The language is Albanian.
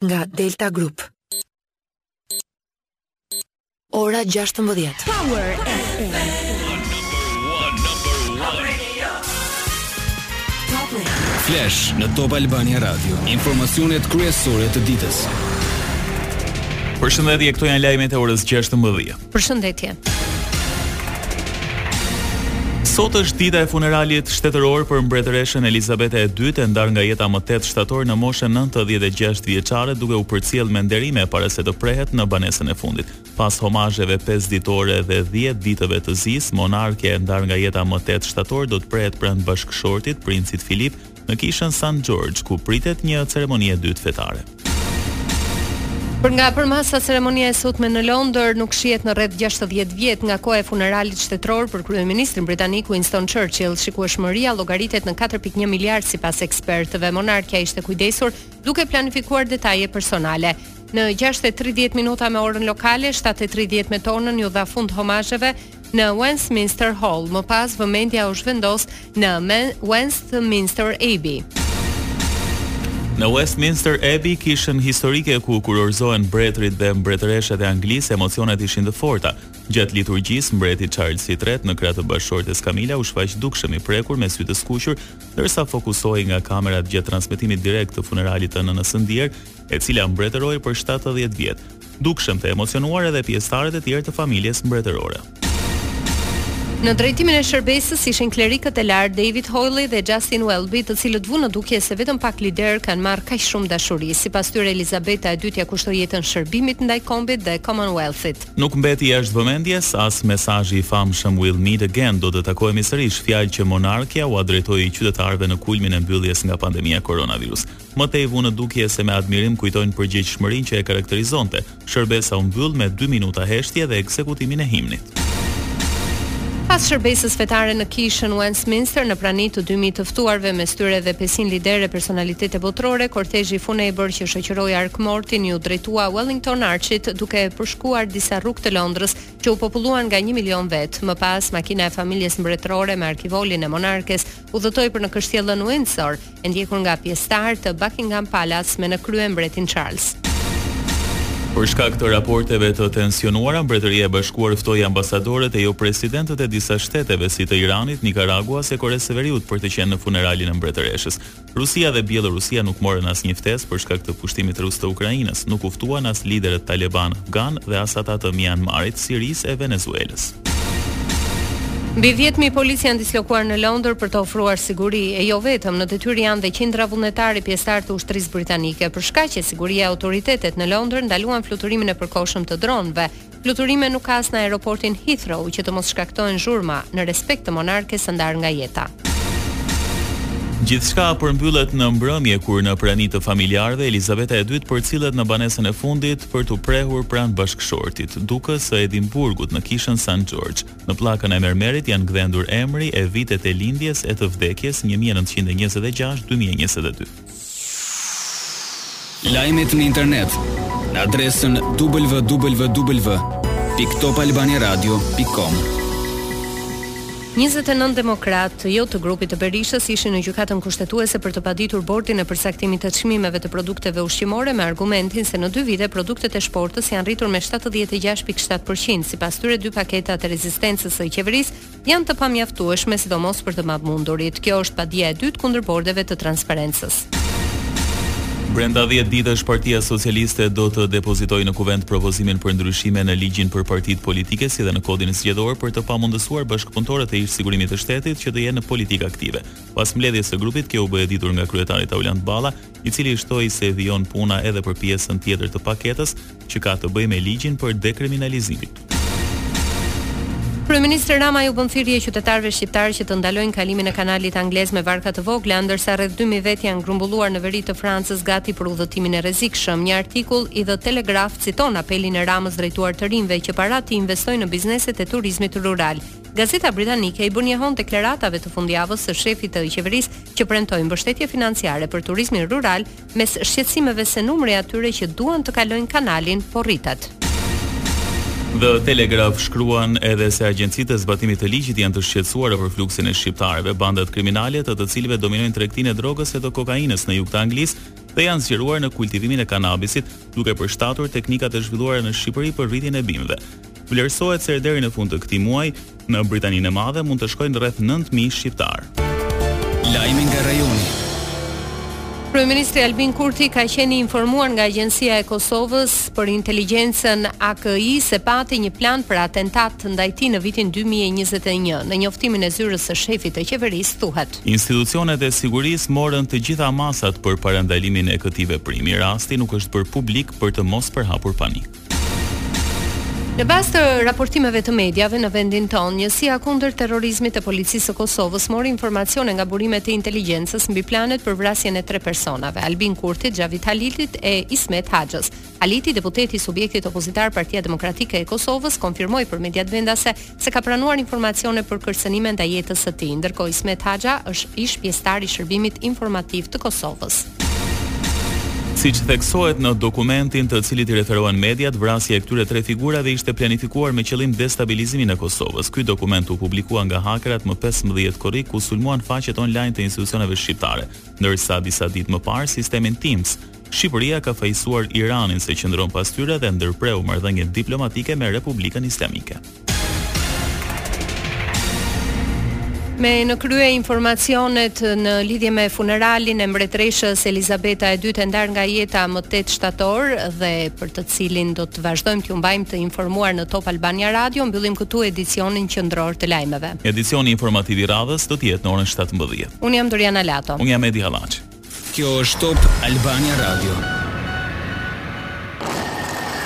nga Delta Group. Ora 16. Power Flash në Top Albania Radio. Informacionet kryesore të ditës. Përshëndetje, këto janë lajmet e orës 16. Përshëndetje. Sot është dita e funeralit shtetëror për mbretëreshën Elizabeta e dytë, e ndarë nga jeta më 8 shtator në moshën 96 vjeçare, duke u përcjellë me nderime para se të prehet në banesën e fundit. Pas homazheve 5 ditore dhe 10 ditëve të zisë, monarkja e ndarë nga jeta më 8 shtator do të prehet pranë bashkëshortit, princit Filip, në kishën San George, ku pritet një ceremoni e dytë fetare. Për nga përmasa ceremonia e sotme në Londër nuk shihet në rreth 60 vjet nga koha e funeralit shtetëror për kryeministrin britanik Winston Churchill. Shikueshmëria llogaritet në 4.1 miliard sipas ekspertëve. Monarkja ishte kujdesur duke planifikuar detaje personale. Në 6:30 minuta me orën lokale, 7:30 me tonën iu dha fund homazheve në Westminster Hall, më pas vëmendja u zhvendos në Westminster Abbey. Në Westminster Abbey, kishën historike ku kurorëzohen mbretërit dhe mbretëreshat e Anglisë, emocionet ishin të forta. Gjatë liturgjisë, mbreti Charles i III në krah të bashkëshortes Camilla u shfaq dukshëm i prekur me sy të skuqur, ndërsa fokusohej nga kamerat gjatë transmetimit direkt të funeralit të nënës së ndjerë, e cila mbretëroi për shtatëdhjetë vjet. Dukshëm të emocionuar edhe pjesëtarët e tjerë të familjes mbretërore. Në drejtimin e shërbesës ishin klerikët e lartë David Hoyle dhe Justin Welby, të cilët vunë në dukje se vetëm pak liderë kanë marrë kaq shumë dashuri. Sipas tyre, Elizabeta e Dytë ia kushtoi jetën shërbimit ndaj kombit dhe Commonwealth-it. Nuk mbeti jashtë vëmendjes as mesazhi i famshëm We'll meet again, Do të takohemi sërish, fjalë që monarkja ua drejtoi qytetarëve në kulmin e mbylljes nga pandemia koronavirus. Më tej vunë në dukje se me admirim kujtojnë përgjegjshmërinë që e karakterizonte. Shërbesa u mbyll me dy minuta heshtje dhe ekzekutimin e himnit. Pas shërbesës fetare në Kishën Westminster në prani të dy mijë të ftuarve, mes tyre edhe pesëqind liderë e personalitete botërore, kortezhi funebër që shoqëroi arkëmortin iu drejtua Wellington Arch-it duke përshkuar disa rrugë të Londrës që u populluan nga një milion vetë. Më pas, makina e familjes mbretërore me arkivolin e monarkes udhëtoi për në kështjellën Windsor, e ndjekur nga pjesëtarë të Buckingham Palace me në krye mbretin Charles. Për shkak të raporteve të tensionuara, Mbretëria e Bashkuar ftoi ambasadorët e jo presidentët e disa shteteve si të Iranit, Nikaraguas e Koresë së Veriut për të qenë në funeralin e mbretëreshës. Rusia dhe Bjellorusia nuk morën asnjë ftesë për shkak të pushtimit rus të Ukrainës, nuk u ftuan as liderët talebanë afganë dhe as ata të Myanmarit, Sirisë e Venezuelës. Mbi dhjetë mijë policë janë dislokuar në Londër për të ofruar siguri, e jo vetëm, në detyrë janë dhe qindra vullnetarë e pjesëtarë të ushtrisë britanike. Për shkaqe sigurie autoritetet në Londër ndaluan fluturimin e përkohshëm të dronëve, fluturime nuk ka as në aeroportin Heathrow që të mos shkaktohen zhurma, në respekt të monarkes së ndarë nga jeta. Gjithçka përmbyllet në mbrëmje kur në prani të familjarëve Elizabeta e Dytë përcillet në banesën e fundit për t'u prehur pranë bashkëshortit, dukës së Edimburgut në kishën San Xhorxh. Në pllakën e mermerit janë gdhendur emri e vitet e lindjes e të vdekjes një mijë e nëntëqind e njëzet e gjashtë dy mijë e njëzet e dy. Lajmet në internet në adresën www.topalbaniaradio.com. Njëzet e nëntë demokratë, jo të grupit të Berishës, ishin në Gjykatën Kushtetuese për të paditur Bordin e Përcaktimit të Çmimeve të Produkteve Ushqimore me argumentin se në dy vite produktet e shportës janë rritur me shtatëdhjetë e gjashtë pikë shtatë përqind, sipas tyre dy paketat e rezistencës së qeverisë janë të pamjaftueshme sidomos për të pamundurit. Kjo është padia e dytë kundër bordeve të transparencës. Brenda dhjetë ditësh Partia Socialiste do të depozitojë në Kuvend propozimin për ndryshime në ligjin për partitë politike si dhe në kodin zgjedhor për të pamundësuar bashkëpunëtorët e ish-sigurimit të shtetit që të jenë në politikë aktive. Pas mbledhjes së grupit, kjo u bë e ditur nga kryetari Taulant Balla, i cili shtoi se vijon puna edhe për pjesën tjetër të paketës që ka të bëjë me ligjin për dekriminalizimin. Kryeministri Rama u bën thirrje qytetarëve shqiptarë që të ndalojnë kalimin e kanalit anglez me varka të vogla, ndërsa rreth 2000 vetë janë grumbulluar në veri të Francës gati për udhëtimin e rrezikshëm. Një artikull i The Telegraph citon apelin e Ramës drejtuar të rinjve që paratë t'i investojnë në bizneset e turizmit rural. Gazeta britanike i bën jehonë deklaratave të fundjavës së shefit të qeverisë që premtoi mbështetje financiare për turizmin rural mes shqetësimeve se numri i atyre që duan të kalojnë kanalin po rritet. The Telegraph shkruan edhe se agjencitë e zbatimit të ligjit janë të shqetësuara për fluksin e shqiptarëve, bandat kriminale të të cilëve dominojnë tregtinë e drogës e të kokainës në jug të Anglisë dhe janë zgjeruar në kultivimin e kanabisit, duke përshtatur teknikat e zhvilluara në Shqipëri për rritjen e bimëve. Vlerësohet se deri në fund të këtij muaji në Britaninë e Madhe mund të shkojnë rreth nëntë mijë shqiptarë. Lajme nga rajoni. Kryeministri Albin Kurti ka qenë i informuar nga Agjencia e Kosovës për Inteligjencën AKI se pati një plan për atentat ndaj tij në vitin 2021. Në njoftimin e zyrës së shefit të qeverisë thuhet. Institucionet e sigurisë morën të gjitha masat për parandalimin e këtij veprimi. Rasti nuk është bërë publik për të mos përhapur panik. Në bazë të raportimeve të mediave në vendin tonë, njësia kundër terrorizmit e policisë së Kosovës mori informacione nga burimet e inteligjencës mbi planet për vrasjen e tre personave, Albin Kurtit, Xhavit Halitit e Ismet Haxhës. Haliti, deputet i subjektit opozitar Partia Demokratike e Kosovës, konfirmoi për mediat vendase se ka pranuar informacione për kërcënime ndaj jetës së tij. Ndërkohë Ismet Haxha është ish pjesëtar i Shërbimit Informativ të Kosovës. Siç theksohet në dokumentin të cilit i referohen mediat, vrasja e këtyre tre figurave ishte planifikuar me qëllim destabilizimin e Kosovës. Ky dokument u publikua nga hakerat më 15 korrik ku sulmuan faqet online të institucioneve shqiptare, ndërsa disa ditë më parë sistemin TIMS Shqipëria ka fajësuar Iranin se qëndron pas tyre dhe ndërpreu marrëdhëniet diplomatike me Republikën Islamike. Me në krye informacionet në lidhje me funeralin e mbretëreshës Elizabeta e dytë e ndarë nga jeta më 8 shtator dhe për të cilin do të vazhdojmë t'ju mbajmë të informuar në Top Albania Radio, mbyllim këtu edicionin qendror të lajmeve. Edicioni informativ i radhës do të jetë në orën 17. Unë jam Doriana Lato. Unë jam Edi Hallaçi. Kjo është Top Albania Radio.